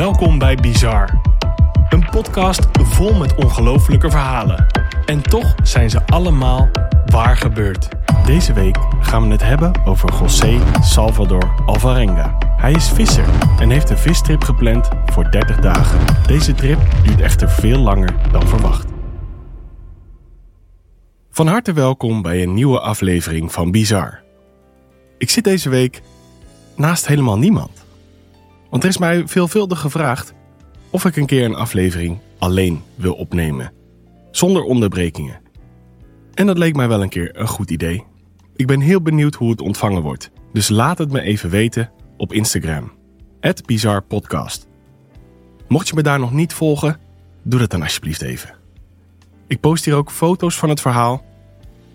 Welkom bij Bizar. Een podcast vol met ongelofelijke verhalen. En toch zijn ze allemaal waar gebeurd. Deze week gaan we het hebben over José Salvador Alvarenga. Hij is visser en heeft een vistrip gepland voor 30 dagen. Deze trip duurt echter veel langer dan verwacht. Van harte welkom bij een nieuwe aflevering van Bizar. Ik zit deze week naast helemaal niemand. Want er is mij veelvuldig gevraagd of ik een keer een aflevering alleen wil opnemen. Zonder onderbrekingen. En dat leek mij wel een keer een goed idee. Ik ben heel benieuwd hoe het ontvangen wordt. Dus laat het me even weten op Instagram. @bizarpodcast. Mocht je me daar nog niet volgen, doe dat dan alsjeblieft even. Ik post hier ook foto's van het verhaal.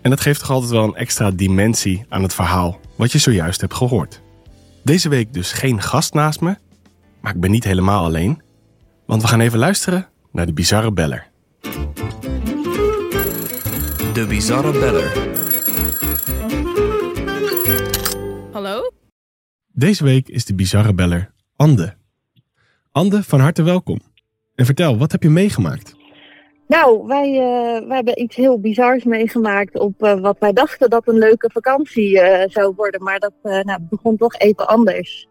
En dat geeft toch altijd wel een extra dimensie aan het verhaal wat je zojuist hebt gehoord. Deze week dus geen gast naast me, maar ik ben niet helemaal alleen. Want we gaan even luisteren naar de bizarre beller. De Bizarre Beller. Hallo? Deze week is de bizarre beller Ande. Ande, van harte welkom. En vertel, wat heb je meegemaakt? Nou, wij, eh, wij hebben iets heel bizars meegemaakt op eh, wat wij dachten dat een leuke vakantie eh, zou worden. Maar dat nou, begon toch even anders.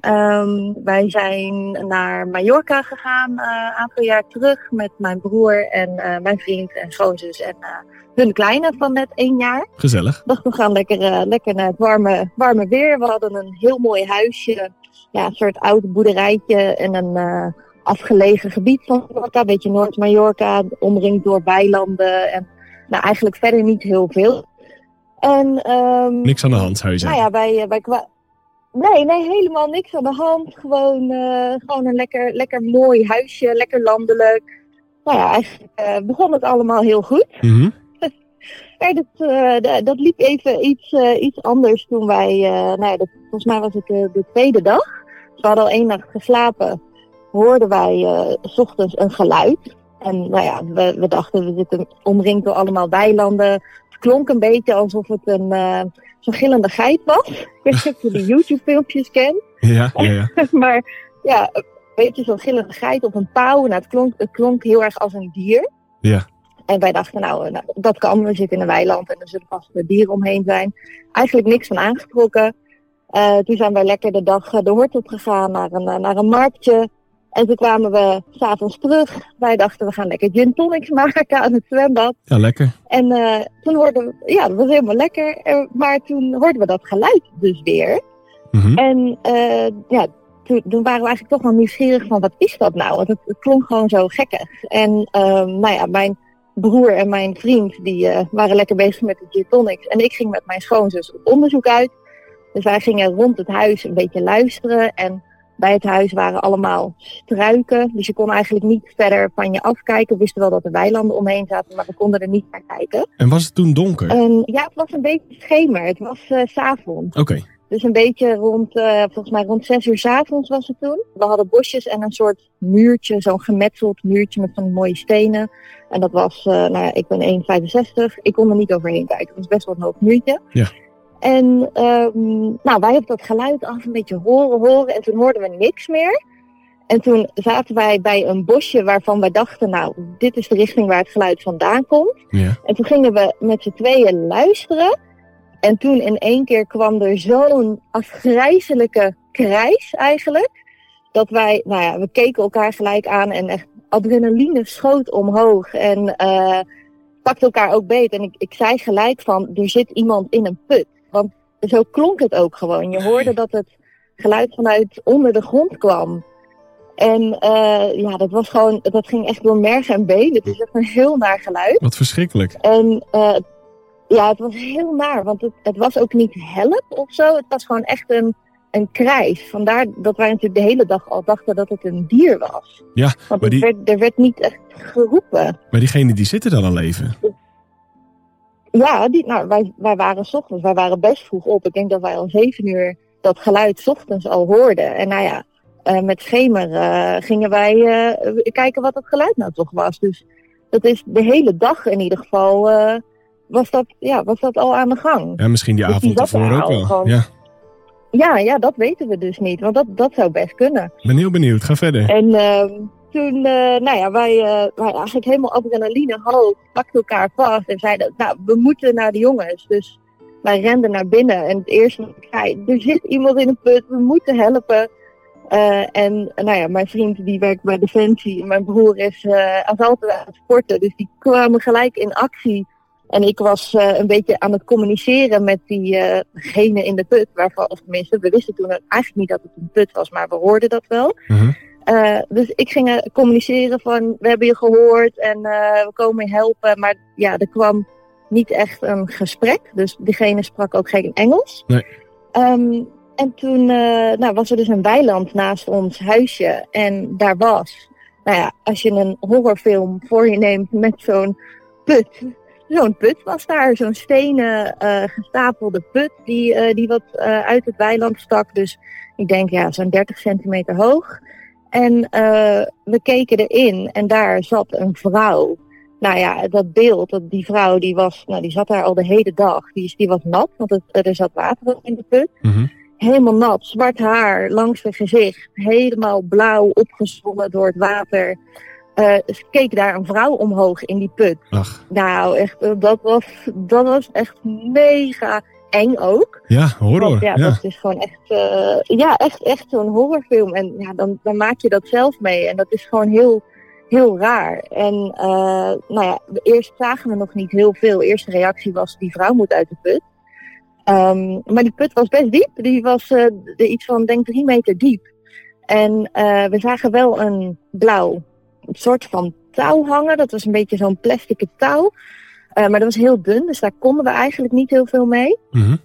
Ehm, wij zijn naar Mallorca gegaan een aantal jaar terug met mijn broer en mijn vriend en schoonzus en hun kleine van net één jaar. Gezellig. dacht, we gaan lekker, lekker naar het warme, warme weer. We hadden een heel mooi huisje, ja, een soort oud boerderijtje en een afgelegen gebied van Mallorca, een beetje Noord-Mallorca, omringd door weilanden en nou, eigenlijk verder niet heel veel. En, ehm, Niks aan de hand, zou je nou zeggen. ja, wij, eh, wij kwa- Nee, nee, helemaal niks aan de hand. Gewoon, eh, gewoon een lekker, lekker mooi huisje, lekker landelijk. Nou ja, eigenlijk eh, begon het allemaal heel goed. Maar dat, dat liep even iets, iets anders toen wij, nou ja, dat, volgens mij was het de tweede dag. Dus we hadden al één nacht geslapen, hoorden wij eh, s ochtends een geluid. En nou ja, we, we dachten, we zitten omringd door allemaal weilanden. Het klonk een beetje alsof het een, eh, zo'n gillende geit was. Ik weet niet of je die YouTube-filmpjes kent. Ja, ja, ja. maar ja, een beetje zo'n gillende geit of een pauw. Nou, het, klonk, het klonk heel erg als een dier. Ja. En wij dachten, nou, eh, nou, dat kan. We zitten in een weiland en er zullen vast dieren omheen zijn. Eigenlijk niks van aangetrokken. Toen zijn wij lekker de dag de hort op gegaan naar een, naar een marktje. En toen kwamen we s'avonds terug. Wij dachten, we gaan lekker gin tonics maken aan het zwembad. Ja, lekker. En eh, toen hoorden we, ja, dat was helemaal lekker. Eh, maar toen hoorden we dat geluid dus weer. Mhm. En eh, ja, toen, toen waren we eigenlijk toch wel nieuwsgierig van wat is dat nou? Want het, het klonk gewoon zo gekkig. En ehm, nou ja, mijn broer en mijn vriend die waren lekker bezig met de gin tonics. En ik ging met mijn schoonzus op onderzoek uit. Dus wij gingen rond het huis een beetje luisteren. En bij het huis waren allemaal struiken. Dus je kon eigenlijk niet verder van je afkijken. We wisten wel dat er weilanden omheen zaten, maar we konden er niet naar kijken. En was het toen donker? Ja, het was een beetje schemer. Het was s s'avonds. Oké. Dus een beetje rond, eh, volgens mij rond zes uur 's avonds was het toen. We hadden bosjes en een soort muurtje, zo'n gemetseld muurtje met van die mooie stenen. En dat was, eh, nou ja, ik ben 1,65. Ik kon er niet overheen kijken. Het was best wel een hoog muurtje. Ja. En ehm, nou, wij hebben dat geluid af een beetje horen, horen. En toen hoorden we niks meer. En toen zaten wij bij een bosje waarvan wij dachten, nou, dit is de richting waar het geluid vandaan komt. Ja. En toen gingen we met z'n tweeën luisteren. En toen in één keer kwam er zo'n afgrijzelijke krijs eigenlijk. Dat wij, nou ja, we keken elkaar gelijk aan en echt adrenaline schoot omhoog. En eh pakte elkaar ook beet. En ik, ik zei gelijk van, er zit iemand in een put. Want zo klonk het ook gewoon. Je hoorde dat het geluid vanuit onder de grond kwam. En eh, ja, dat was gewoon, dat ging echt door merg en been. Het is echt een heel naar geluid. Wat verschrikkelijk. En eh, ja, het was heel naar, want het, het was ook niet help of zo. Het was gewoon echt een, een krijs. Vandaar dat wij natuurlijk de hele dag al dachten dat het een dier was. Ja, Want maar die- werd, er werd niet echt geroepen. Maar diegenen die zitten dan al even. Ja, die, nou, wij, wij waren 's ochtends, wij waren best vroeg op. Ik denk dat wij om zeven uur dat geluid 's ochtends al hoorden. En nou ja, eh, met schemer eh, gingen wij eh, kijken wat het geluid nou toch was. Dus dat is de hele dag in ieder geval, was, dat, ja, was dat al aan de gang. Ja, misschien die Dus avond ervoor er ook al wel. gewoon. Ja. Ja, ja, dat weten we dus niet. Want dat, dat zou best kunnen. Ben heel benieuwd. Ga verder. En ehm, toen, eh, nou ja, wij, eh, wij eigenlijk helemaal adrenaline hoog pakten elkaar vast en zeiden, nou, we moeten naar de jongens. Dus wij renden naar binnen en het eerste wat ik zei, er zit iemand in een put, we moeten helpen. Eh, en nou ja, mijn vriend die werkt bij Defensie, mijn broer is uh, altijd aan het sporten, dus die kwamen gelijk in actie. En ik was uh, een beetje aan het communiceren met diegene in de put, waarvan, of tenminste, we wisten toen eigenlijk niet dat het een put was, maar we hoorden dat wel. Mhm. Uh, dus ik ging communiceren van, we hebben je gehoord en uh, we komen je helpen. Maar ja, er kwam niet echt een gesprek. Dus diegene sprak ook geen Engels. Nee. Um, en toen uh, nou, was er dus een weiland naast ons huisje. En daar was, nou ja, als je een horrorfilm voor je neemt met zo'n put. Zo'n put was daar, zo'n stenen gestapelde put die, die wat uit het weiland stak. Dus ik denk ja, zo'n 30 centimeter hoog. En uh, we keken erin en daar zat een vrouw. Nou ja, dat beeld, dat die vrouw die was, nou die zat daar al de hele dag. Die, die was nat, want het, er zat water in de put. Mm -hmm. Helemaal nat, zwart haar langs het gezicht. Helemaal blauw opgezwollen door het water. Uh, keek daar een vrouw omhoog in die put. Ach. Nou, echt, dat was, dat was echt mega eng ook. Ja, horror. Want, ja, ja, dat is gewoon echt, uh, ja, echt, echt zo'n horrorfilm. En ja, dan, dan maak je dat zelf mee. En dat is gewoon heel, heel raar. En uh, nou ja, eerst zagen we nog niet heel veel. De eerste reactie was, die vrouw moet uit de put. Um, maar die put was best diep. Die was uh, iets van, denk drie meter diep. En we zagen wel een blauw soort van touw hangen. Dat was een beetje zo'n plastic touw. Uh, maar dat was heel dun, dus daar konden we eigenlijk niet heel veel mee. Mm -hmm.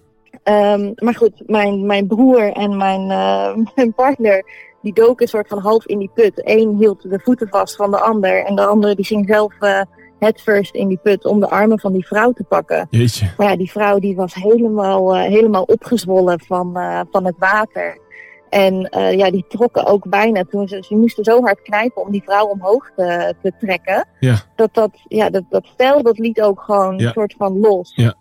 um, maar goed, mijn, mijn broer en mijn, uh, mijn partner, die doken een soort van half in die put. Eén hield de voeten vast van de ander en de andere die ging zelf uh, head first in die put om de armen van die vrouw te pakken. Jeetje. Maar ja, die vrouw die was helemaal, helemaal opgezwollen van, van het water. En uh, ja, die trokken ook bijna toen ze, ze moesten zo hard knijpen om die vrouw omhoog te, te trekken. Ja. Dat dat, ja, dat, dat stel, dat liet ook gewoon Ja. een soort van los. Ja.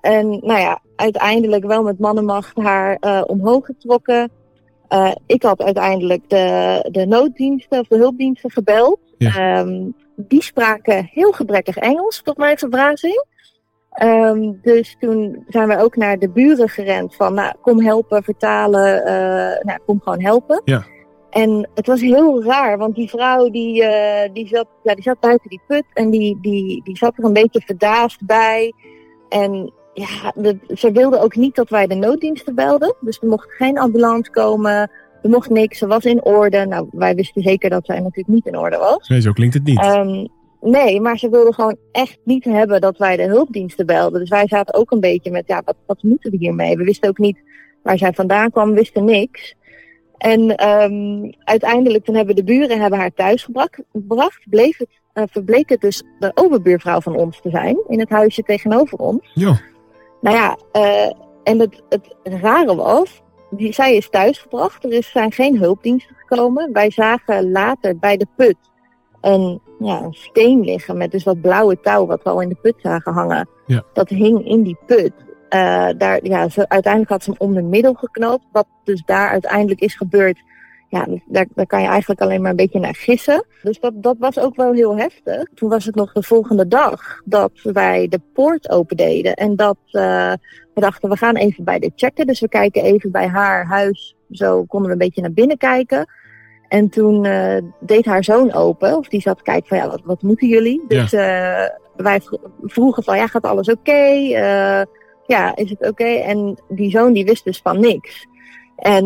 En nou ja, uiteindelijk wel met mannenmacht haar uh, omhoog getrokken. Uh, ik had uiteindelijk de, de nooddiensten of de hulpdiensten gebeld. Ja. Um, die spraken heel gebrekkig Engels, tot mijn verbazing. Um, dus toen zijn we ook naar de buren gerend van, nou, kom helpen, vertalen, uh, nou, kom gewoon helpen. Ja. En het was heel raar, want die vrouw die, uh, die, zat, ja, die zat buiten die put en die, die, die zat er een beetje verdaasd bij. En ja, de, ze wilde ook niet dat wij de nooddiensten belden. Dus er mocht geen ambulance komen, er mocht niks, ze was in orde. Nou, wij wisten zeker dat zij natuurlijk niet in orde was. Nee, zo klinkt het niet. Um, Nee, maar ze wilden gewoon echt niet hebben dat wij de hulpdiensten belden. Dus wij zaten ook een beetje met, ja, wat, wat moeten we hiermee? We wisten ook niet waar zij vandaan kwam, we wisten niks. En um, uiteindelijk, toen hebben de buren hebben haar thuis gebracht, gebracht bleef het, uh, verbleek het dus de overbuurvrouw van ons te zijn, in het huisje tegenover ons. Jo. Nou ja, uh, en het, het rare was, die, zij is thuisgebracht, er is, zijn geen hulpdiensten gekomen. Wij zagen later bij de put een, ja, een steen liggen met dus wat blauwe touw wat we al in de put zagen hangen. Ja. Dat hing in die put. Uh, daar, ja, ze, uiteindelijk had ze hem om de middel geknoopt. Wat dus daar uiteindelijk is gebeurd. Ja, daar, daar kan je eigenlijk alleen maar een beetje naar gissen. Dus dat, dat was ook wel heel heftig. Toen was het nog de volgende dag dat wij de poort opendeden. En dat uh, we dachten, we gaan even bij de checken. Dus we kijken even bij haar huis. Zo konden we een beetje naar binnen kijken. En toen uh, deed haar zoon open, of die zat te kijken van ja, wat, wat moeten jullie? Dus ja. uh, wij vroegen van ja, gaat alles oké? Okay? Uh, ja, is het oké? Okay? En die zoon die wist dus van niks. En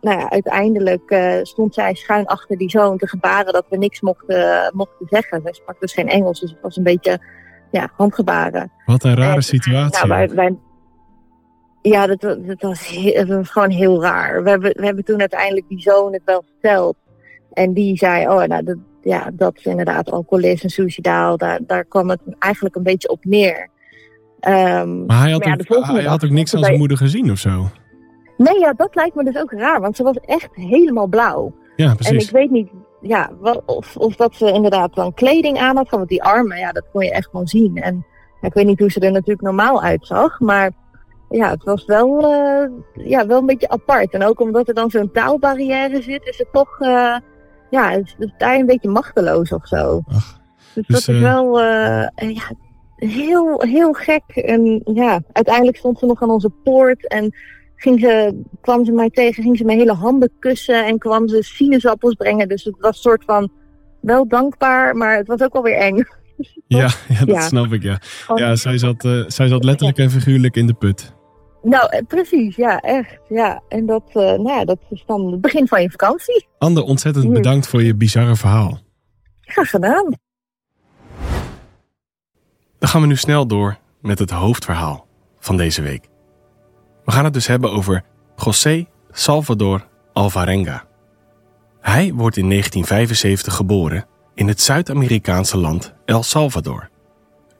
nou ja, uiteindelijk stond zij schuin achter die zoon te gebaren dat we niks mochten, mochten zeggen. Zij sprak dus geen Engels, dus het was een beetje ja, handgebaren. Wat een rare en, situatie. Nou, wij, wij, ja, dat, dat, was heel, dat, was gewoon heel raar. We hebben, we hebben toen uiteindelijk die zoon het wel verteld. En die zei, oh, nou, dat, ja, dat is inderdaad alcoholist en suicidaal. Daar, daar kwam het eigenlijk een beetje op neer. Um, maar hij had, maar ja, ook, hij had ook niks aan zijn moeder gezien of zo? Nee, ja, dat lijkt me dus ook raar. Want ze was echt helemaal blauw. Ja, precies. En ik weet niet ja, of, of dat ze inderdaad dan kleding aan had. Want die armen, ja, dat kon je echt gewoon zien. En ja, ik weet niet hoe ze er natuurlijk normaal uitzag. Maar ja, het was wel, eh, ja, wel een beetje apart. En ook omdat er dan zo'n taalbarrière zit, is het toch, eh, ja, het is daar een beetje machteloos of zo. Ach, dus, dus, dat is eh, wel, ja, heel, heel gek. En ja, uiteindelijk stond ze nog aan onze poort en ging ze, kwam ze mij tegen, ging ze mijn hele handen kussen en kwam ze sinaasappels brengen. Dus het was een soort van wel dankbaar, maar het was ook wel weer eng. Ja, ja dat Ja. snap ik, ja. Gewoon- Ja, zij zat, zij zat letterlijk en figuurlijk in de put. Nou, eh, precies, ja, echt. Ja. En dat, eh, nou ja, dat is dan het begin van je vakantie. Ander, ontzettend bedankt voor je bizarre verhaal. Graag gedaan. Dan gaan we nu snel door met het hoofdverhaal van deze week. We gaan het dus hebben over José Salvador Alvarenga. Hij wordt in 1975 geboren in het Zuid-Amerikaanse land El Salvador,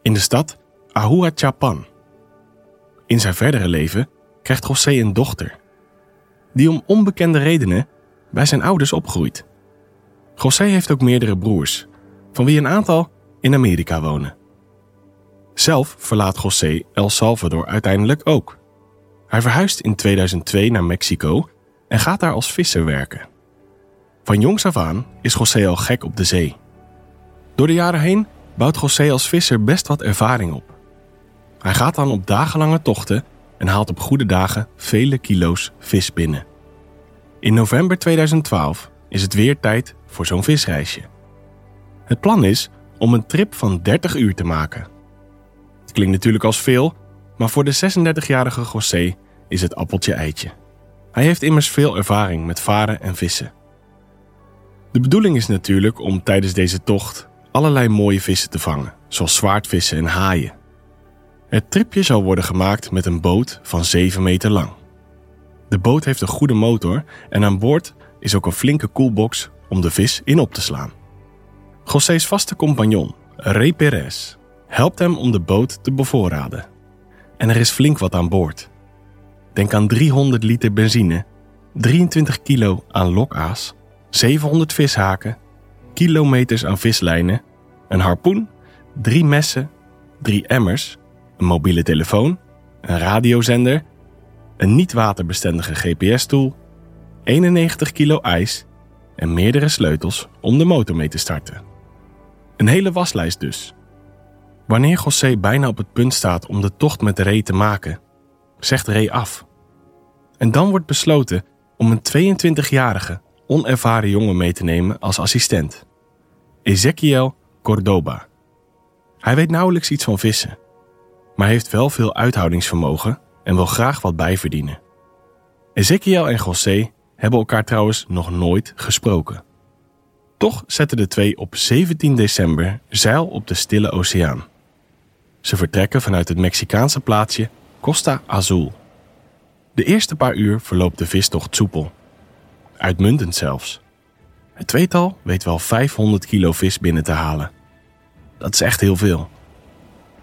in de stad Ahuachapan. In zijn verdere leven krijgt José een dochter, die om onbekende redenen bij zijn ouders opgroeit. José heeft ook meerdere broers, van wie een aantal in Amerika wonen. Zelf verlaat José El Salvador uiteindelijk ook. Hij verhuist in 2002 naar Mexico en gaat daar als visser werken. Van jongs af aan is José al gek op de zee. Door de jaren heen bouwt José als visser best wat ervaring op. Hij gaat dan op dagenlange tochten en haalt op goede dagen vele kilo's vis binnen. In november 2012 is het weer tijd voor zo'n visreisje. Het plan is om een trip van 30 uur te maken. Het klinkt natuurlijk als veel, maar voor de 36-jarige José is het appeltje eitje. Hij heeft immers veel ervaring met varen en vissen. De bedoeling is natuurlijk om tijdens deze tocht allerlei mooie vissen te vangen, zoals zwaardvissen en haaien. Het tripje zal worden gemaakt met een boot van 7 meter lang. De boot heeft een goede motor en aan boord is ook een flinke koelbox om de vis in op te slaan. José's vaste compagnon, Ray Perez, helpt hem om de boot te bevoorraden. En er is flink wat aan boord. Denk aan 300 liter benzine, 23 kilo aan lokaas, 700 vishaken, kilometers aan vislijnen, een harpoen, drie messen, drie emmers, een mobiele telefoon, een radiozender, een niet waterbestendige GPS-tool, 91 kilo ijs en meerdere sleutels om de motor mee te starten. Een hele waslijst dus. Wanneer José bijna op het punt staat om de tocht met Ray te maken, zegt Ray af. En dan wordt besloten om een 22-jarige, onervaren jongen mee te nemen als assistent. Ezequiel Cordoba. Hij weet nauwelijks iets van vissen, maar heeft wel veel uithoudingsvermogen en wil graag wat bijverdienen. Ezequiel en José hebben elkaar trouwens nog nooit gesproken. Toch zetten de twee op 17 december zeil op de Stille Oceaan. Ze vertrekken vanuit het Mexicaanse plaatsje Costa Azul. De eerste paar uur verloopt de vistocht soepel. Uitmuntend zelfs. Het tweetal weet wel 500 kilo vis binnen te halen. Dat is echt heel veel.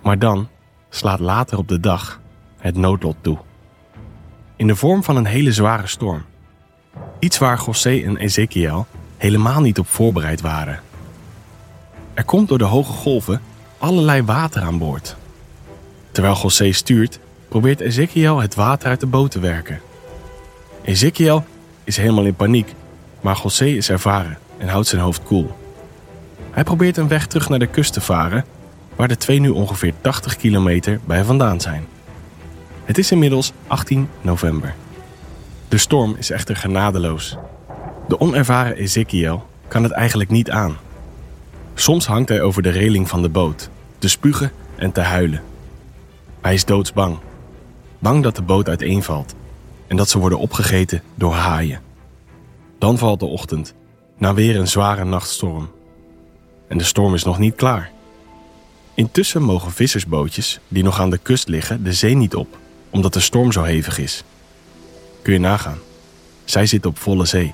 Maar dan slaat later op de dag het noodlot toe. In de vorm van een hele zware storm. Iets waar José en Ezekiel helemaal niet op voorbereid waren. Er komt door de hoge golven allerlei water aan boord. Terwijl José stuurt, probeert Ezekiel het water uit de boot te werken. Ezekiel is helemaal in paniek, maar José is ervaren en houdt zijn hoofd koel. Hij probeert een weg terug naar de kust te varen, waar de twee nu ongeveer 80 kilometer bij vandaan zijn. Het is inmiddels 18 november. De storm is echter genadeloos. De onervaren Ezekiel kan het eigenlijk niet aan. Soms hangt hij over de reling van de boot, te spugen en te huilen. Hij is doodsbang. Bang dat de boot uiteenvalt en dat ze worden opgegeten door haaien. Dan valt de ochtend, na weer een zware nachtstorm. En de storm is nog niet klaar. Intussen mogen vissersbootjes die nog aan de kust liggen de zee niet op, omdat de storm zo hevig is. Kun je nagaan. Zij zitten op volle zee.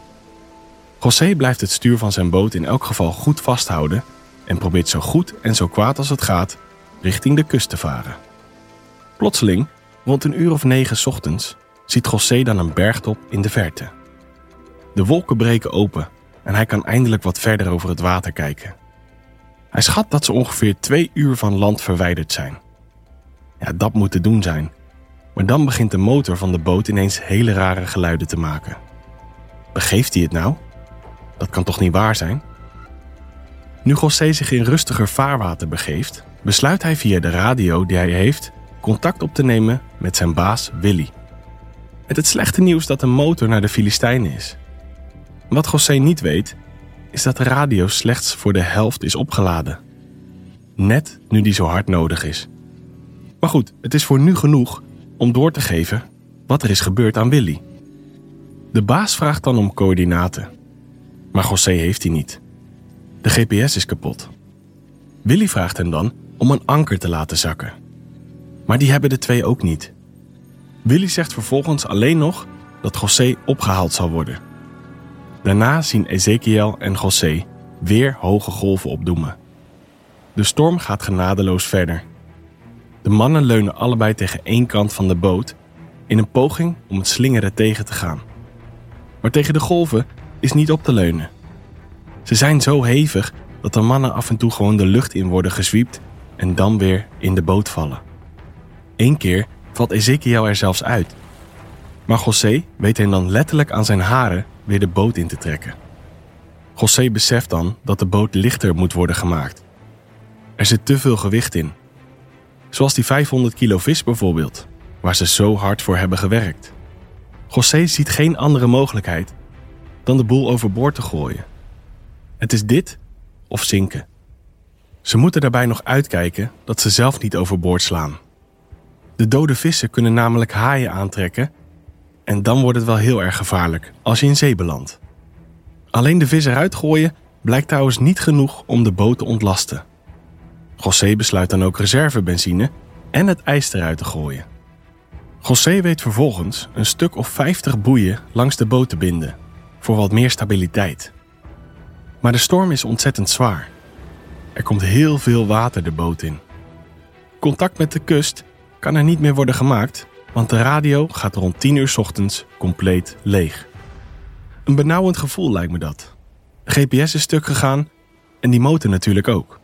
José blijft het stuur van zijn boot in elk geval goed vasthouden en probeert zo goed en zo kwaad als het gaat richting de kust te varen. Plotseling, rond een uur of negen ochtends, ziet José dan een bergtop in de verte. De wolken breken open en hij kan eindelijk wat verder over het water kijken. Hij schat dat ze ongeveer twee uur van land verwijderd zijn. Ja, dat moet te doen zijn. Maar dan begint de motor van de boot ineens hele rare geluiden te maken. Begeeft hij het nou? Dat kan toch niet waar zijn? Nu José zich in rustiger vaarwater begeeft, besluit hij via de radio die hij heeft contact op te nemen met zijn baas Willy. Met het slechte nieuws dat de motor naar de Filistijnen is. Wat José niet weet, is dat de radio slechts voor de helft is opgeladen. Net nu die zo hard nodig is. Maar goed, het is voor nu genoeg om door te geven wat er is gebeurd aan Willy. De baas vraagt dan om coördinaten. Maar José heeft die niet. De GPS is kapot. Willy vraagt hem dan om een anker te laten zakken. Maar die hebben de twee ook niet. Willy zegt vervolgens alleen nog dat José opgehaald zal worden. Daarna zien Ezekiel en José weer hoge golven opdoemen. De storm gaat genadeloos verder. De mannen leunen allebei tegen één kant van de boot in een poging om het slingeren tegen te gaan. Maar tegen de golven is niet op te leunen. Ze zijn zo hevig dat de mannen af en toe gewoon de lucht in worden gezwiept en dan weer in de boot vallen. Eén keer valt Ezekiel er zelfs uit. Maar José weet hem dan letterlijk aan zijn haren weer de boot in te trekken. José beseft dan dat de boot lichter moet worden gemaakt. Er zit te veel gewicht in. Zoals die 500 kilo vis bijvoorbeeld, waar ze zo hard voor hebben gewerkt. José ziet geen andere mogelijkheid dan de boel overboord te gooien. Het is dit of zinken. Ze moeten daarbij nog uitkijken dat ze zelf niet overboord slaan. De dode vissen kunnen namelijk haaien aantrekken en dan wordt het wel heel erg gevaarlijk als je in zee belandt. Alleen de vis eruit gooien blijkt trouwens niet genoeg om de boot te ontlasten. José besluit dan ook reservebenzine en het ijs eruit te gooien. José weet vervolgens een stuk of 50 boeien langs de boot te binden voor wat meer stabiliteit. Maar de storm is ontzettend zwaar. Er komt heel veel water de boot in. Contact met de kust kan er niet meer worden gemaakt, want de radio gaat rond 10 uur ochtends compleet leeg. Een benauwend gevoel lijkt me dat. GPS is stuk gegaan en die motor natuurlijk ook.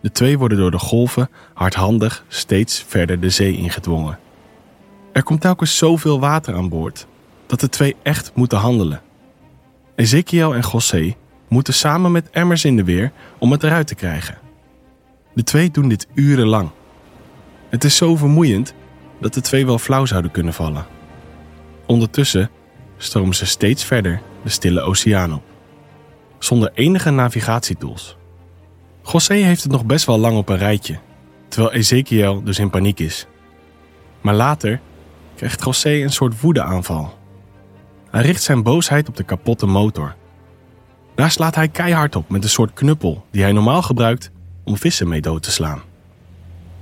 De twee worden door de golven hardhandig steeds verder de zee ingedwongen. Er komt telkens zoveel water aan boord dat de twee echt moeten handelen. Ezekiel en José moeten samen met emmers in de weer om het eruit te krijgen. De twee doen dit urenlang. Het is zo vermoeiend dat de twee wel flauw zouden kunnen vallen. Ondertussen stromen ze steeds verder de stille oceaan op, zonder enige navigatietools. José heeft het nog best wel lang op een rijtje, terwijl Ezekiel dus in paniek is. Maar later krijgt José een soort woedeaanval. Hij richt zijn boosheid op de kapotte motor. Daar slaat hij keihard op met een soort knuppel die hij normaal gebruikt om vissen mee dood te slaan.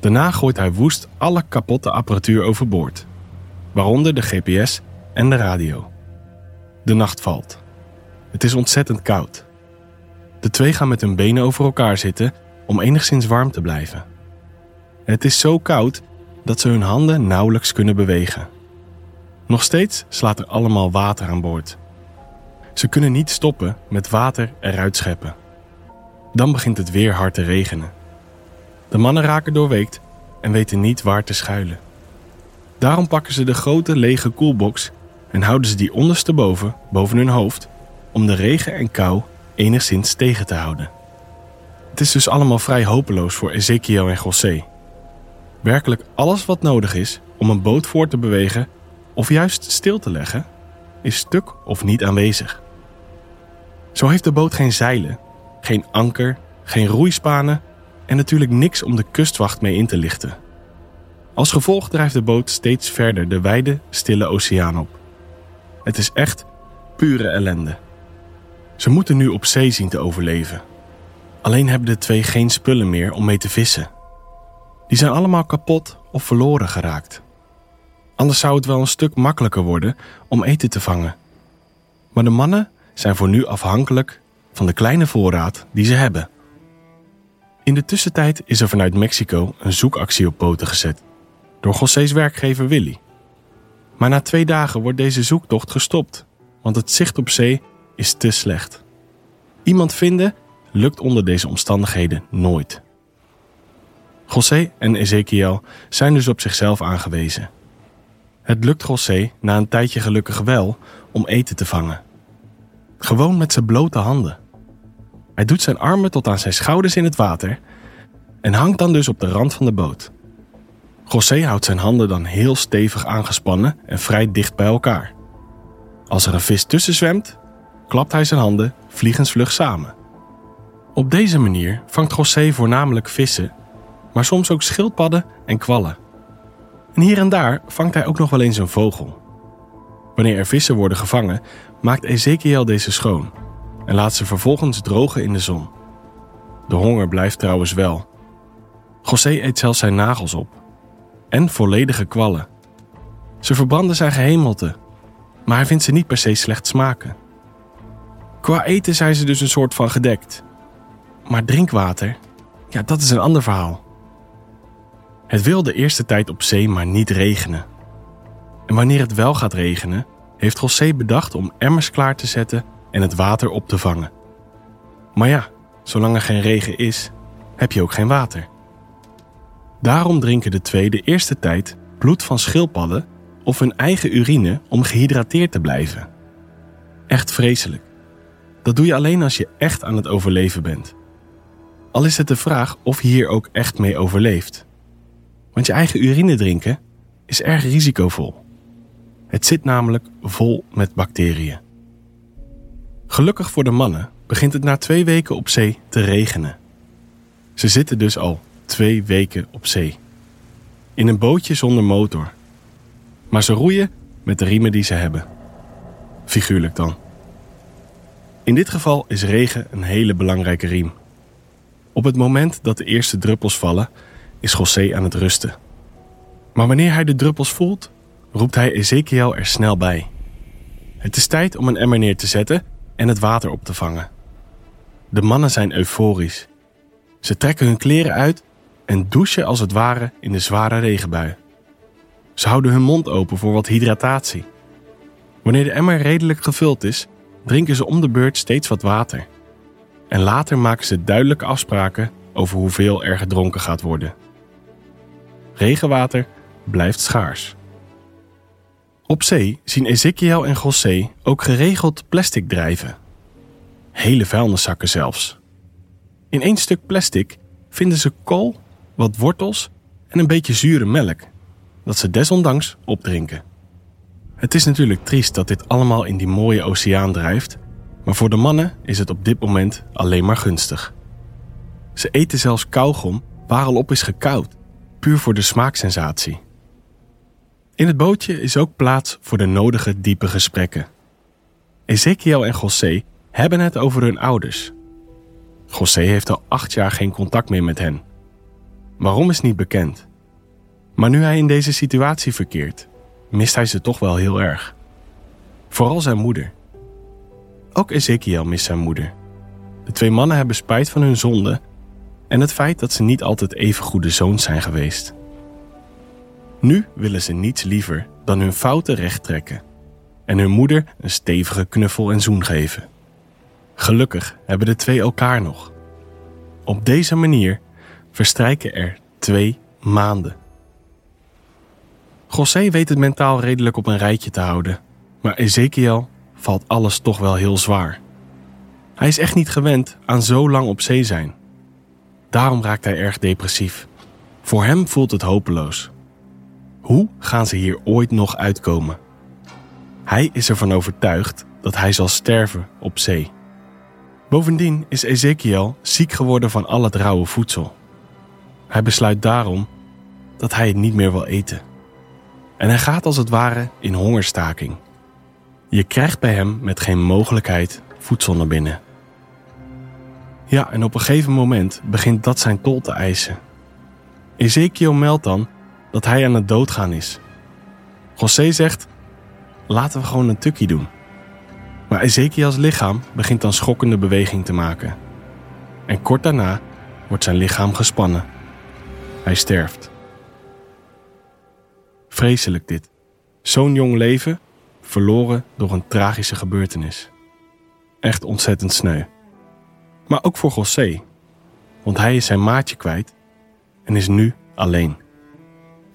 Daarna gooit hij woest alle kapotte apparatuur overboord, waaronder de GPS en de radio. De nacht valt. Het is ontzettend koud. De twee gaan met hun benen over elkaar zitten om enigszins warm te blijven. Het is zo koud dat ze hun handen nauwelijks kunnen bewegen. Nog steeds slaat er allemaal water aan boord. Ze kunnen niet stoppen met water eruit scheppen. Dan begint het weer hard te regenen. De mannen raken doorweekt en weten niet waar te schuilen. Daarom pakken ze de grote lege koelbox en houden ze die ondersteboven boven hun hoofd om de regen en kou enigszins tegen te houden. Het is dus allemaal vrij hopeloos voor Ezekiel en José. Werkelijk alles wat nodig is om een boot voor te bewegen of juist stil te leggen, is stuk of niet aanwezig. Zo heeft de boot geen zeilen, geen anker, geen roeispanen en natuurlijk niks om de kustwacht mee in te lichten. Als gevolg drijft de boot steeds verder de wijde, stille oceaan op. Het is echt pure ellende. Ze moeten nu op zee zien te overleven. Alleen hebben de twee geen spullen meer om mee te vissen. Die zijn allemaal kapot of verloren geraakt. Anders zou het wel een stuk makkelijker worden om eten te vangen. Maar de mannen zijn voor nu afhankelijk van de kleine voorraad die ze hebben. In de tussentijd is er vanuit Mexico een zoekactie op poten gezet door José's werkgever Willy. Maar na twee dagen wordt deze zoektocht gestopt, want het zicht op zee is te slecht. Iemand vinden lukt onder deze omstandigheden nooit. José en Ezekiel zijn dus op zichzelf aangewezen. Het lukt José na een tijdje gelukkig wel om eten te vangen. Gewoon met zijn blote handen. Hij doet zijn armen tot aan zijn schouders in het water en hangt dan dus op de rand van de boot. José houdt zijn handen dan heel stevig aangespannen en vrij dicht bij elkaar. Als er een vis tussen zwemt, klapt hij zijn handen vliegensvlug samen. Op deze manier vangt José voornamelijk vissen, maar soms ook schildpadden en kwallen. En hier en daar vangt hij ook nog wel eens een vogel. Wanneer er vissen worden gevangen, maakt Ezekiel deze schoon en laat ze vervolgens drogen in de zon. De honger blijft trouwens wel. José eet zelfs zijn nagels op. En volledige kwallen. Ze verbranden zijn gehemelte, maar hij vindt ze niet per se slecht smaken. Qua eten zijn ze dus een soort van gedekt. Maar drinkwater, ja, dat is een ander verhaal. Het wil de eerste tijd op zee maar niet regenen. En wanneer het wel gaat regenen, heeft José bedacht om emmers klaar te zetten en het water op te vangen. Maar ja, zolang er geen regen is, heb je ook geen water. Daarom drinken de twee de eerste tijd bloed van schildpadden of hun eigen urine om gehydrateerd te blijven. Echt vreselijk. Dat doe je alleen als je echt aan het overleven bent. Al is het de vraag of je hier ook echt mee overleeft. Want je eigen urine drinken is erg risicovol. Het zit namelijk vol met bacteriën. Gelukkig voor de mannen begint het na twee weken op zee te regenen. Ze zitten dus al twee weken op zee. In een bootje zonder motor. Maar ze roeien met de riemen die ze hebben. Figuurlijk dan. In dit geval is regen een hele belangrijke riem. Op het moment dat de eerste druppels vallen, is José aan het rusten. Maar wanneer hij de druppels voelt, roept hij Ezekiel er snel bij. Het is tijd om een emmer neer te zetten en het water op te vangen. De mannen zijn euforisch. Ze trekken hun kleren uit en douchen als het ware in de zware regenbui. Ze houden hun mond open voor wat hydratatie. Wanneer de emmer redelijk gevuld is, drinken ze om de beurt steeds wat water. En later maken ze duidelijke afspraken over hoeveel er gedronken gaat worden. Regenwater blijft schaars. Op zee zien Ezekiel en José ook geregeld plastic drijven. Hele vuilniszakken zelfs. In één stuk plastic vinden ze kool, wat wortels en een beetje zure melk, dat ze desondanks opdrinken. Het is natuurlijk triest dat dit allemaal in die mooie oceaan drijft, maar voor de mannen is het op dit moment alleen maar gunstig. Ze eten zelfs kauwgom waar al op is gekoud, puur voor de smaaksensatie. In het bootje is ook plaats voor de nodige diepe gesprekken. Ezekiel en José hebben het over hun ouders. José heeft al acht jaar geen contact meer met hen. Waarom is niet bekend. Maar nu hij in deze situatie verkeert, mist hij ze toch wel heel erg. Vooral zijn moeder. Ook Ezekiel mist zijn moeder. De twee mannen hebben spijt van hun zonde en het feit dat ze niet altijd even goede zoons zijn geweest. Nu willen ze niets liever dan hun fouten recht trekken en hun moeder een stevige knuffel en zoen geven. Gelukkig hebben de twee elkaar nog. Op deze manier verstrijken er twee maanden. José weet het mentaal redelijk op een rijtje te houden, maar Ezekiel valt alles toch wel heel zwaar. Hij is echt niet gewend aan zo lang op zee zijn. Daarom raakt hij erg depressief. Voor hem voelt het hopeloos. Hoe gaan ze hier ooit nog uitkomen? Hij is ervan overtuigd dat hij zal sterven op zee. Bovendien is Ezekiel ziek geworden van al het rauwe voedsel. Hij besluit daarom dat hij het niet meer wil eten. En hij gaat als het ware in hongerstaking. Je krijgt bij hem met geen mogelijkheid voedsel naar binnen. Ja, en op een gegeven moment begint dat zijn tol te eisen. Ezekiel meldt dan dat hij aan het doodgaan is. José zegt: laten we gewoon een tukkie doen. Maar Ezekiels lichaam begint dan schokkende beweging te maken. En kort daarna wordt zijn lichaam gespannen. Hij sterft. Vreselijk dit. Zo'n jong leven verloren door een tragische gebeurtenis. Echt ontzettend sneu. Maar ook voor José, want hij is zijn maatje kwijt en is nu alleen.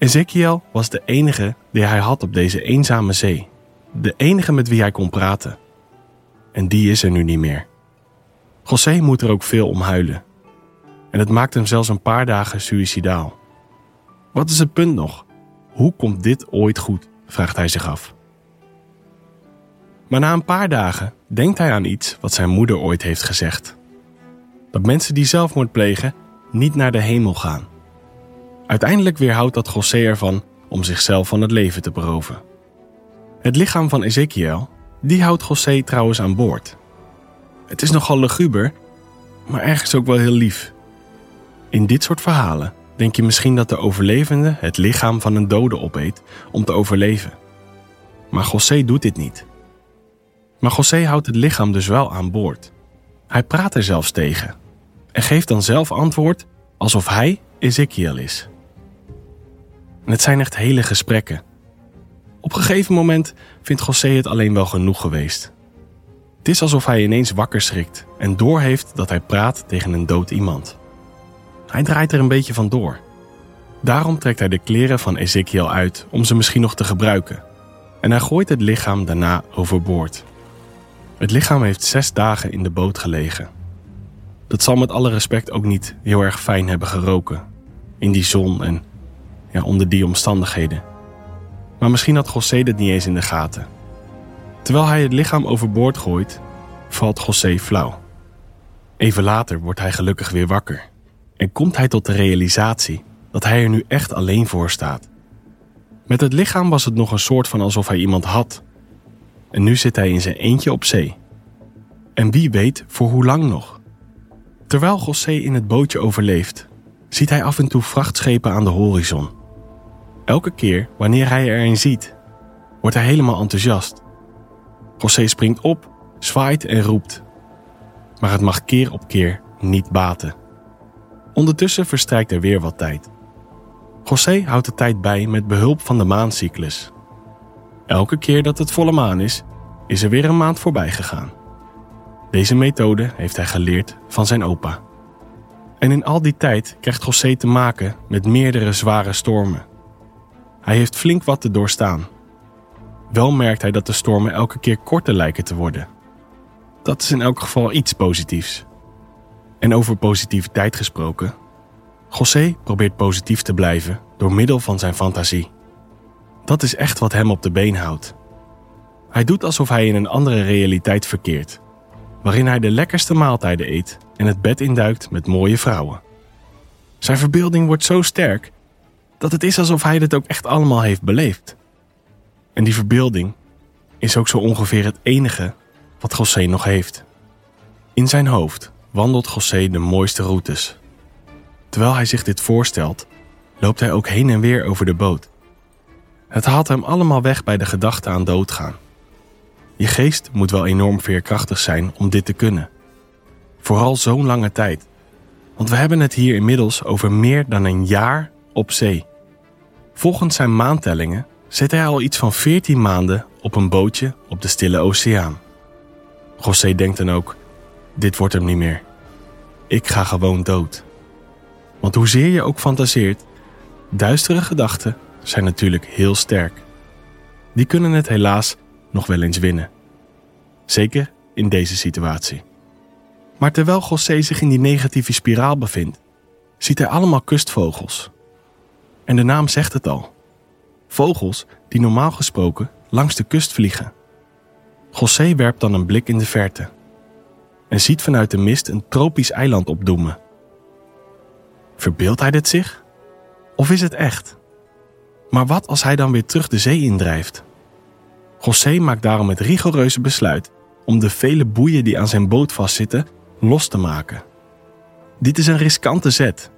Ezekiel was de enige die hij had op deze eenzame zee. De enige met wie hij kon praten. En die is er nu niet meer. José moet er ook veel om huilen. En het maakt hem zelfs een paar dagen suïcidaal. Wat is het punt nog? Hoe komt dit ooit goed? vraagt hij zich af. Maar na een paar dagen denkt hij aan iets wat zijn moeder ooit heeft gezegd: dat mensen die zelfmoord plegen niet naar de hemel gaan. Uiteindelijk weerhoudt dat José ervan om zichzelf van het leven te beroven. Het lichaam van Ezekiel, die houdt José trouwens aan boord. Het is nogal luguber, maar ergens ook wel heel lief. In dit soort verhalen denk je misschien dat de overlevende het lichaam van een dode opeet om te overleven. Maar José doet dit niet. Maar José houdt het lichaam dus wel aan boord. Hij praat er zelfs tegen en geeft dan zelf antwoord alsof hij Ezekiel is. En het zijn echt hele gesprekken. Op een gegeven moment vindt José het alleen wel genoeg geweest. Het is alsof hij ineens wakker schrikt en doorheeft dat hij praat tegen een dood iemand. Hij draait er een beetje van door. Daarom trekt hij de kleren van Ezekiel uit om ze misschien nog te gebruiken. En hij gooit het lichaam daarna overboord. Het lichaam heeft zes dagen in de boot gelegen. Dat zal met alle respect ook niet heel erg fijn hebben geroken. In die zon en onder die omstandigheden. Maar misschien had José dit niet eens in de gaten. Terwijl hij het lichaam overboord gooit, valt José flauw. Even later wordt hij gelukkig weer wakker en komt hij tot de realisatie dat hij er nu echt alleen voor staat. Met het lichaam was het nog een soort van alsof hij iemand had. En nu zit hij in zijn eentje op zee. En wie weet voor hoe lang nog. Terwijl José in het bootje overleeft, ziet hij af en toe vrachtschepen aan de horizon. Elke keer wanneer hij er een ziet, wordt hij helemaal enthousiast. José springt op, zwaait en roept. Maar het mag keer op keer niet baten. Ondertussen verstrijkt er weer wat tijd. José houdt de tijd bij met behulp van de maancyclus. Elke keer dat het volle maan is, is er weer een maand voorbij gegaan. Deze methode heeft hij geleerd van zijn opa. En in al die tijd krijgt José te maken met meerdere zware stormen. Hij heeft flink wat te doorstaan. Wel merkt hij dat de stormen elke keer korter lijken te worden. Dat is in elk geval iets positiefs. En over positiviteit gesproken. José probeert positief te blijven door middel van zijn fantasie. Dat is echt wat hem op de been houdt. Hij doet alsof hij in een andere realiteit verkeert, waarin hij de lekkerste maaltijden eet en het bed induikt met mooie vrouwen. Zijn verbeelding wordt zo sterk dat het is alsof hij dit ook echt allemaal heeft beleefd. En die verbeelding is ook zo ongeveer het enige wat José nog heeft. In zijn hoofd wandelt José de mooiste routes. Terwijl hij zich dit voorstelt, loopt hij ook heen en weer over de boot. Het haalt hem allemaal weg bij de gedachte aan doodgaan. Je geest moet wel enorm veerkrachtig zijn om dit te kunnen. Vooral zo'n lange tijd. Want we hebben het hier inmiddels over meer dan een jaar op zee. Volgens zijn maantellingen zit hij al iets van 14 maanden op een bootje op de Stille Oceaan. José denkt dan ook: dit wordt hem niet meer. Ik ga gewoon dood. Want hoezeer je ook fantaseert, duistere gedachten zijn natuurlijk heel sterk. Die kunnen het helaas nog wel eens winnen. Zeker in deze situatie. Maar terwijl José zich in die negatieve spiraal bevindt, ziet hij allemaal kustvogels. En de naam zegt het al. Vogels die normaal gesproken langs de kust vliegen. José werpt dan een blik in de verte en ziet vanuit de mist een tropisch eiland opdoemen. Verbeeldt hij dit zich? Of is het echt? Maar wat als hij dan weer terug de zee indrijft? José maakt daarom het rigoureuze besluit om de vele boeien die aan zijn boot vastzitten los te maken. Dit is een riskante zet,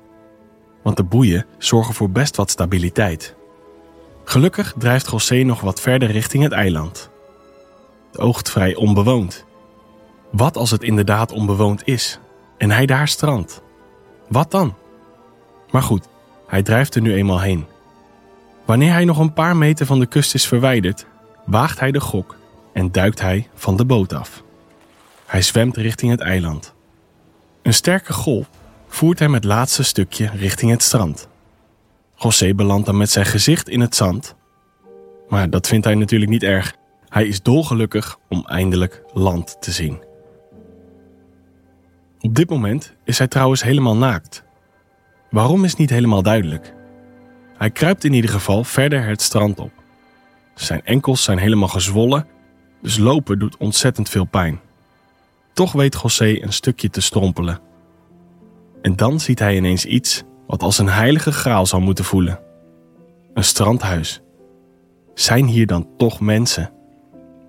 want de boeien zorgen voor best wat stabiliteit. Gelukkig drijft José nog wat verder richting het eiland. Het oogt vrij onbewoond. Wat als het inderdaad onbewoond is en hij daar strandt? Wat dan? Maar goed, hij drijft er nu eenmaal heen. Wanneer hij nog een paar meter van de kust is verwijderd, waagt hij de gok en duikt hij van de boot af. Hij zwemt richting het eiland. Een sterke golf voert hem het laatste stukje richting het strand. José belandt dan met zijn gezicht in het zand. Maar dat vindt hij natuurlijk niet erg. Hij is dolgelukkig om eindelijk land te zien. Op dit moment is hij trouwens helemaal naakt. Waarom is niet helemaal duidelijk. Hij kruipt in ieder geval verder het strand op. Zijn enkels zijn helemaal gezwollen, dus lopen doet ontzettend veel pijn. Toch weet José een stukje te strompelen. En dan ziet hij ineens iets wat als een heilige graal zou moeten voelen. Een strandhuis. Zijn hier dan toch mensen?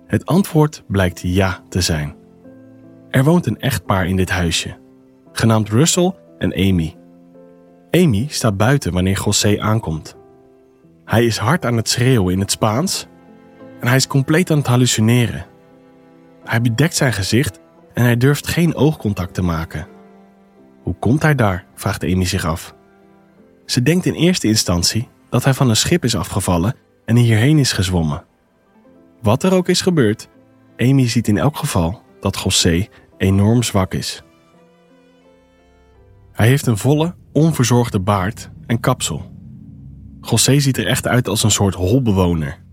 Het antwoord blijkt ja te zijn. Er woont een echtpaar in dit huisje, genaamd Russell en Amy. Amy staat buiten wanneer José aankomt. Hij is hard aan het schreeuwen in het Spaans en hij is compleet aan het hallucineren. Hij bedekt zijn gezicht en hij durft geen oogcontact te maken. Hoe komt hij daar? vraagt Amy zich af. Ze denkt in eerste instantie dat hij van een schip is afgevallen en hierheen is gezwommen. Wat er ook is gebeurd, Amy ziet in elk geval dat José enorm zwak is. Hij heeft een volle, onverzorgde baard en kapsel. José ziet er echt uit als een soort holbewoner.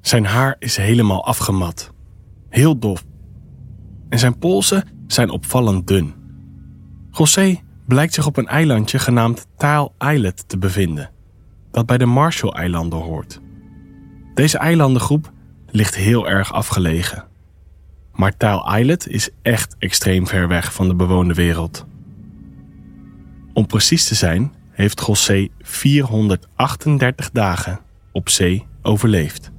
Zijn haar is helemaal afgemat, heel dof. En zijn polsen zijn opvallend dun. José blijkt zich op een eilandje genaamd Taal Islet te bevinden, dat bij de Marshall-eilanden hoort. Deze eilandengroep ligt heel erg afgelegen. Maar Taal Islet is echt extreem ver weg van de bewoonde wereld. Om precies te zijn, heeft José 438 dagen op zee overleefd.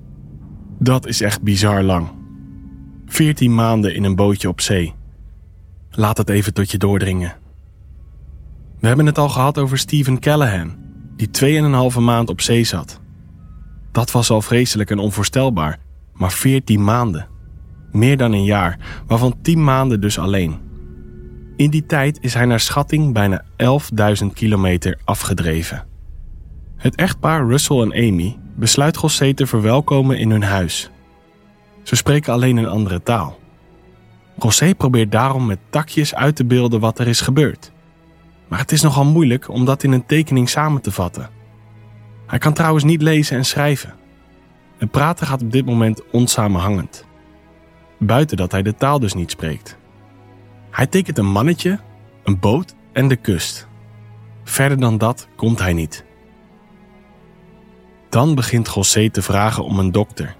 Dat is echt bizar lang. 14 maanden in een bootje op zee. Laat het even tot je doordringen. We hebben het al gehad over Stephen Callahan, die 2,5 maand op zee zat. Dat was al vreselijk en onvoorstelbaar, maar 14 maanden. Meer dan een jaar, waarvan 10 maanden dus alleen. In die tijd is hij naar schatting bijna 11.000 kilometer afgedreven. Het echtpaar Russell en Amy besluit José te verwelkomen in hun huis. Ze spreken alleen een andere taal. José probeert daarom met takjes uit te beelden wat er is gebeurd. Maar het is nogal moeilijk om dat in een tekening samen te vatten. Hij kan trouwens niet lezen en schrijven. Het praten gaat op dit moment onsamenhangend. Buiten dat hij de taal dus niet spreekt. Hij tekent een mannetje, een boot en de kust. Verder dan dat komt hij niet. Dan begint José te vragen om een dokter.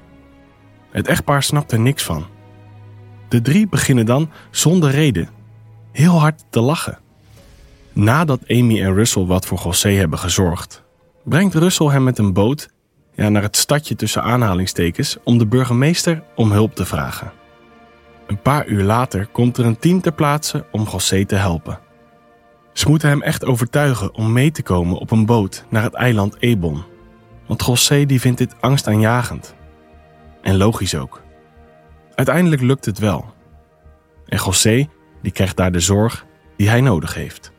Het echtpaar snapt er niks van. De drie beginnen dan, zonder reden, heel hard te lachen. Nadat Amy en Russell wat voor José hebben gezorgd, brengt Russell hem met een boot naar het stadje tussen aanhalingstekens om de burgemeester om hulp te vragen. Een paar uur later komt er een team ter plaatse om José te helpen. Ze moeten hem echt overtuigen om mee te komen op een boot naar het eiland Ebon. Want José die vindt dit angstaanjagend. En logisch ook. Uiteindelijk lukt het wel. En José die krijgt daar de zorg die hij nodig heeft.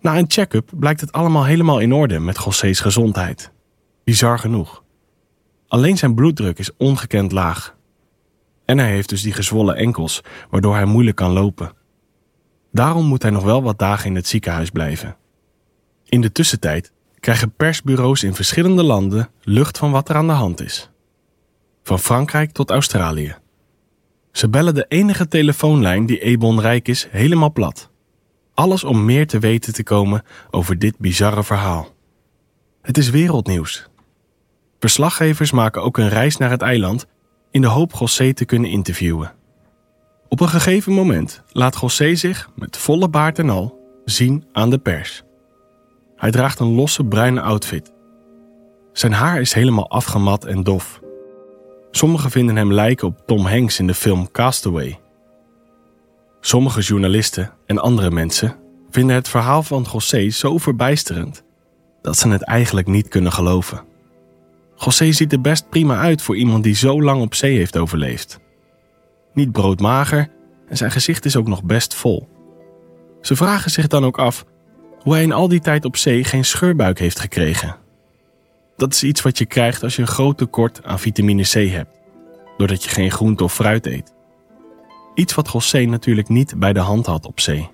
Na een check-up blijkt het allemaal helemaal in orde met José's gezondheid. Bizar genoeg. Alleen zijn bloeddruk is ongekend laag. En hij heeft dus die gezwollen enkels, waardoor hij moeilijk kan lopen. Daarom moet hij nog wel wat dagen in het ziekenhuis blijven. In de tussentijd krijgen persbureaus in verschillende landen lucht van wat er aan de hand is. Van Frankrijk tot Australië. Ze bellen de enige telefoonlijn die Ebon rijk is helemaal plat. Alles om meer te weten te komen over dit bizarre verhaal. Het is wereldnieuws. Verslaggevers maken ook een reis naar het eiland in de hoop José te kunnen interviewen. Op een gegeven moment laat José zich, met volle baard en al, zien aan de pers. Hij draagt een losse bruine outfit. Zijn haar is helemaal afgemat en dof. Sommigen vinden hem lijken op Tom Hanks in de film Castaway. Sommige journalisten en andere mensen vinden het verhaal van José zo verbijsterend dat ze het eigenlijk niet kunnen geloven. José ziet er best prima uit voor iemand die zo lang op zee heeft overleefd. Niet broodmager en zijn gezicht is ook nog best vol. Ze vragen zich dan ook af hoe hij in al die tijd op zee geen scheurbuik heeft gekregen. Dat is iets wat je krijgt als je een groot tekort aan vitamine C hebt, doordat je geen groente of fruit eet. Iets wat José natuurlijk niet bij de hand had op zee.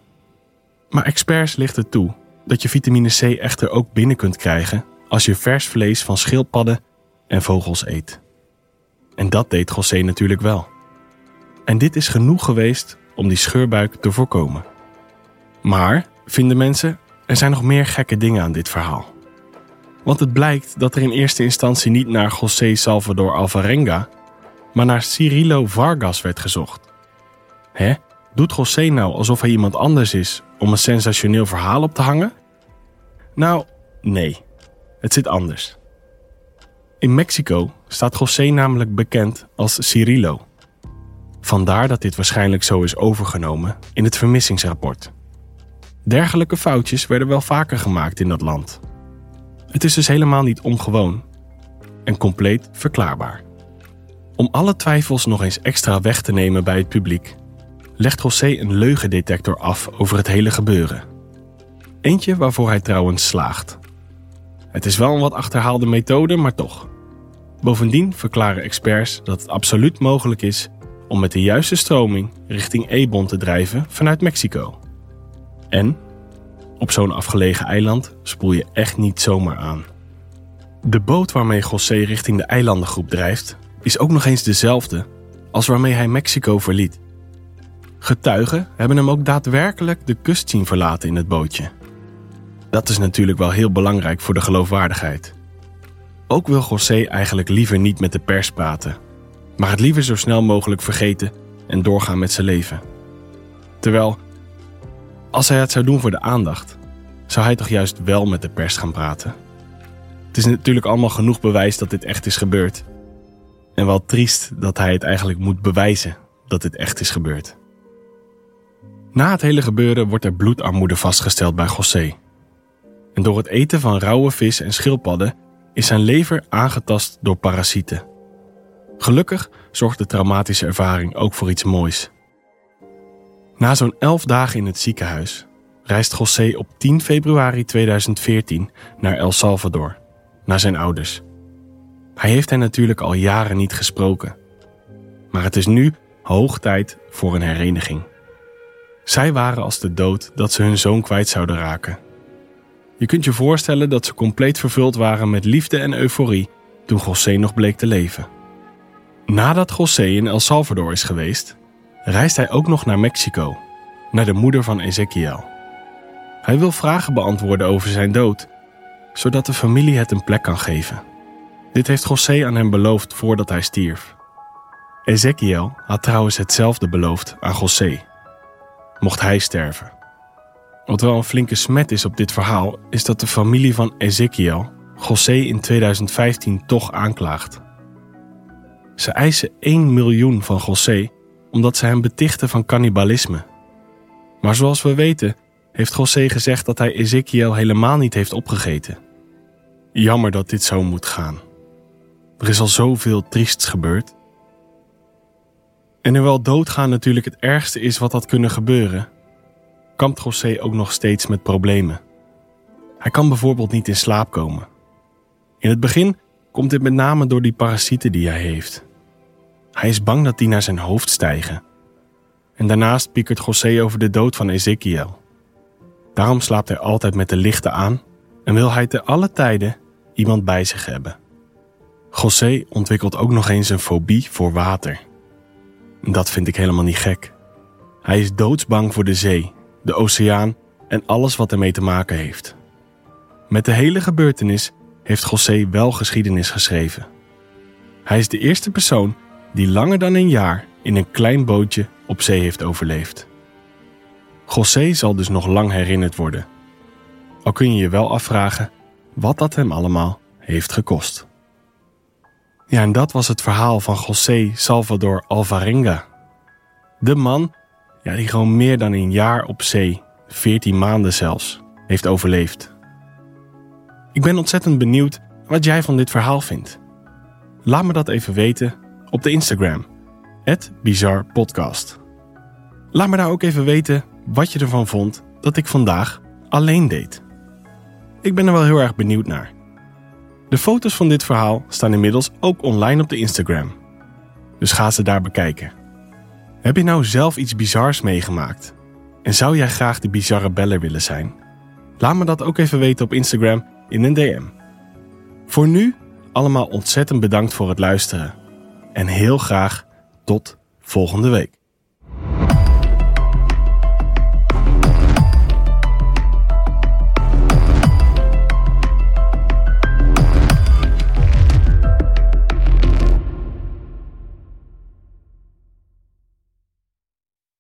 Maar experts lichten toe dat je vitamine C echter ook binnen kunt krijgen als je vers vlees van schildpadden en vogels eet. En dat deed José natuurlijk wel. En dit is genoeg geweest om die scheurbuik te voorkomen. Maar, vinden mensen, er zijn nog meer gekke dingen aan dit verhaal. Want het blijkt dat er in eerste instantie niet naar José Salvador Alvarenga, maar naar Cirilo Vargas werd gezocht. Hè? Doet José nou alsof hij iemand anders is om een sensationeel verhaal op te hangen? Nou, nee. Het zit anders. In Mexico staat José namelijk bekend als Cirilo. Vandaar dat dit waarschijnlijk zo is overgenomen in het vermissingsrapport. Dergelijke foutjes werden wel vaker gemaakt in dat land. Het is dus helemaal niet ongewoon en compleet verklaarbaar. Om alle twijfels nog eens extra weg te nemen bij het publiek, legt José een leugendetector af over het hele gebeuren. Eentje waarvoor hij trouwens slaagt. Het is wel een wat achterhaalde methode, maar toch. Bovendien verklaren experts dat het absoluut mogelijk is om met de juiste stroming richting Ebon te drijven vanuit Mexico. En op zo'n afgelegen eiland spoel je echt niet zomaar aan. De boot waarmee José richting de eilandengroep drijft, is ook nog eens dezelfde als waarmee hij Mexico verliet. Getuigen hebben hem ook daadwerkelijk de kust zien verlaten in het bootje. Dat is natuurlijk wel heel belangrijk voor de geloofwaardigheid. Ook wil José eigenlijk liever niet met de pers praten, maar het liever zo snel mogelijk vergeten en doorgaan met zijn leven. Terwijl, als hij het zou doen voor de aandacht, zou hij toch juist wel met de pers gaan praten? Het is natuurlijk allemaal genoeg bewijs dat dit echt is gebeurd. En wel triest dat hij het eigenlijk moet bewijzen dat dit echt is gebeurd. Na het hele gebeuren wordt er bloedarmoede vastgesteld bij José. En door het eten van rauwe vis en schildpadden is zijn lever aangetast door parasieten. Gelukkig zorgt de traumatische ervaring ook voor iets moois. Na zo'n elf dagen in het ziekenhuis reist José op 10 februari 2014 naar El Salvador, naar zijn ouders. Hij heeft hen natuurlijk al jaren niet gesproken. Maar het is nu hoog tijd voor een hereniging. Zij waren als de dood dat ze hun zoon kwijt zouden raken. Je kunt je voorstellen dat ze compleet vervuld waren met liefde en euforie toen José nog bleek te leven. Nadat José in El Salvador is geweest, reist hij ook nog naar Mexico, naar de moeder van Ezekiel. Hij wil vragen beantwoorden over zijn dood, zodat de familie het een plek kan geven. Dit heeft José aan hem beloofd voordat hij stierf. Ezekiel had trouwens hetzelfde beloofd aan José, mocht hij sterven. Wat wel een flinke smet is op dit verhaal, is dat de familie van Ezekiel José in 2015 toch aanklaagt. Ze eisen 1 miljoen van José omdat ze hem betichten van cannibalisme. Maar zoals we weten, heeft José gezegd dat hij Ezekiel helemaal niet heeft opgegeten. Jammer dat dit zo moet gaan. Er is al zoveel triests gebeurd. En hoewel doodgaan natuurlijk het ergste is wat had kunnen gebeuren, kampt José ook nog steeds met problemen. Hij kan bijvoorbeeld niet in slaap komen. In het begin komt dit met name door die parasieten die hij heeft. Hij is bang dat die naar zijn hoofd stijgen. En daarnaast piekert José over de dood van Ezekiel. Daarom slaapt hij altijd met de lichten aan en wil hij te alle tijden iemand bij zich hebben. José ontwikkelt ook nog eens een fobie voor water. Dat vind ik helemaal niet gek. Hij is doodsbang voor de zee, de oceaan en alles wat ermee te maken heeft. Met de hele gebeurtenis heeft José wel geschiedenis geschreven. Hij is de eerste persoon die langer dan een jaar in een klein bootje op zee heeft overleefd. José zal dus nog lang herinnerd worden. Al kun je je wel afvragen wat dat hem allemaal heeft gekost. Ja, en dat was het verhaal van José Salvador Alvarenga. De man ja, die gewoon meer dan een jaar op zee, 14 maanden zelfs, heeft overleefd. Ik ben ontzettend benieuwd wat jij van dit verhaal vindt. Laat me dat even weten op de Instagram, bizarpodcast. Laat me daar ook even weten wat je ervan vond dat ik vandaag alleen deed. Ik ben er wel heel erg benieuwd naar. De foto's van dit verhaal staan inmiddels ook online op de Instagram. Dus ga ze daar bekijken. Heb je nou zelf iets bizars meegemaakt? En zou jij graag de bizarre beller willen zijn? Laat me dat ook even weten op Instagram in een DM. Voor nu allemaal ontzettend bedankt voor het luisteren. En heel graag tot volgende week.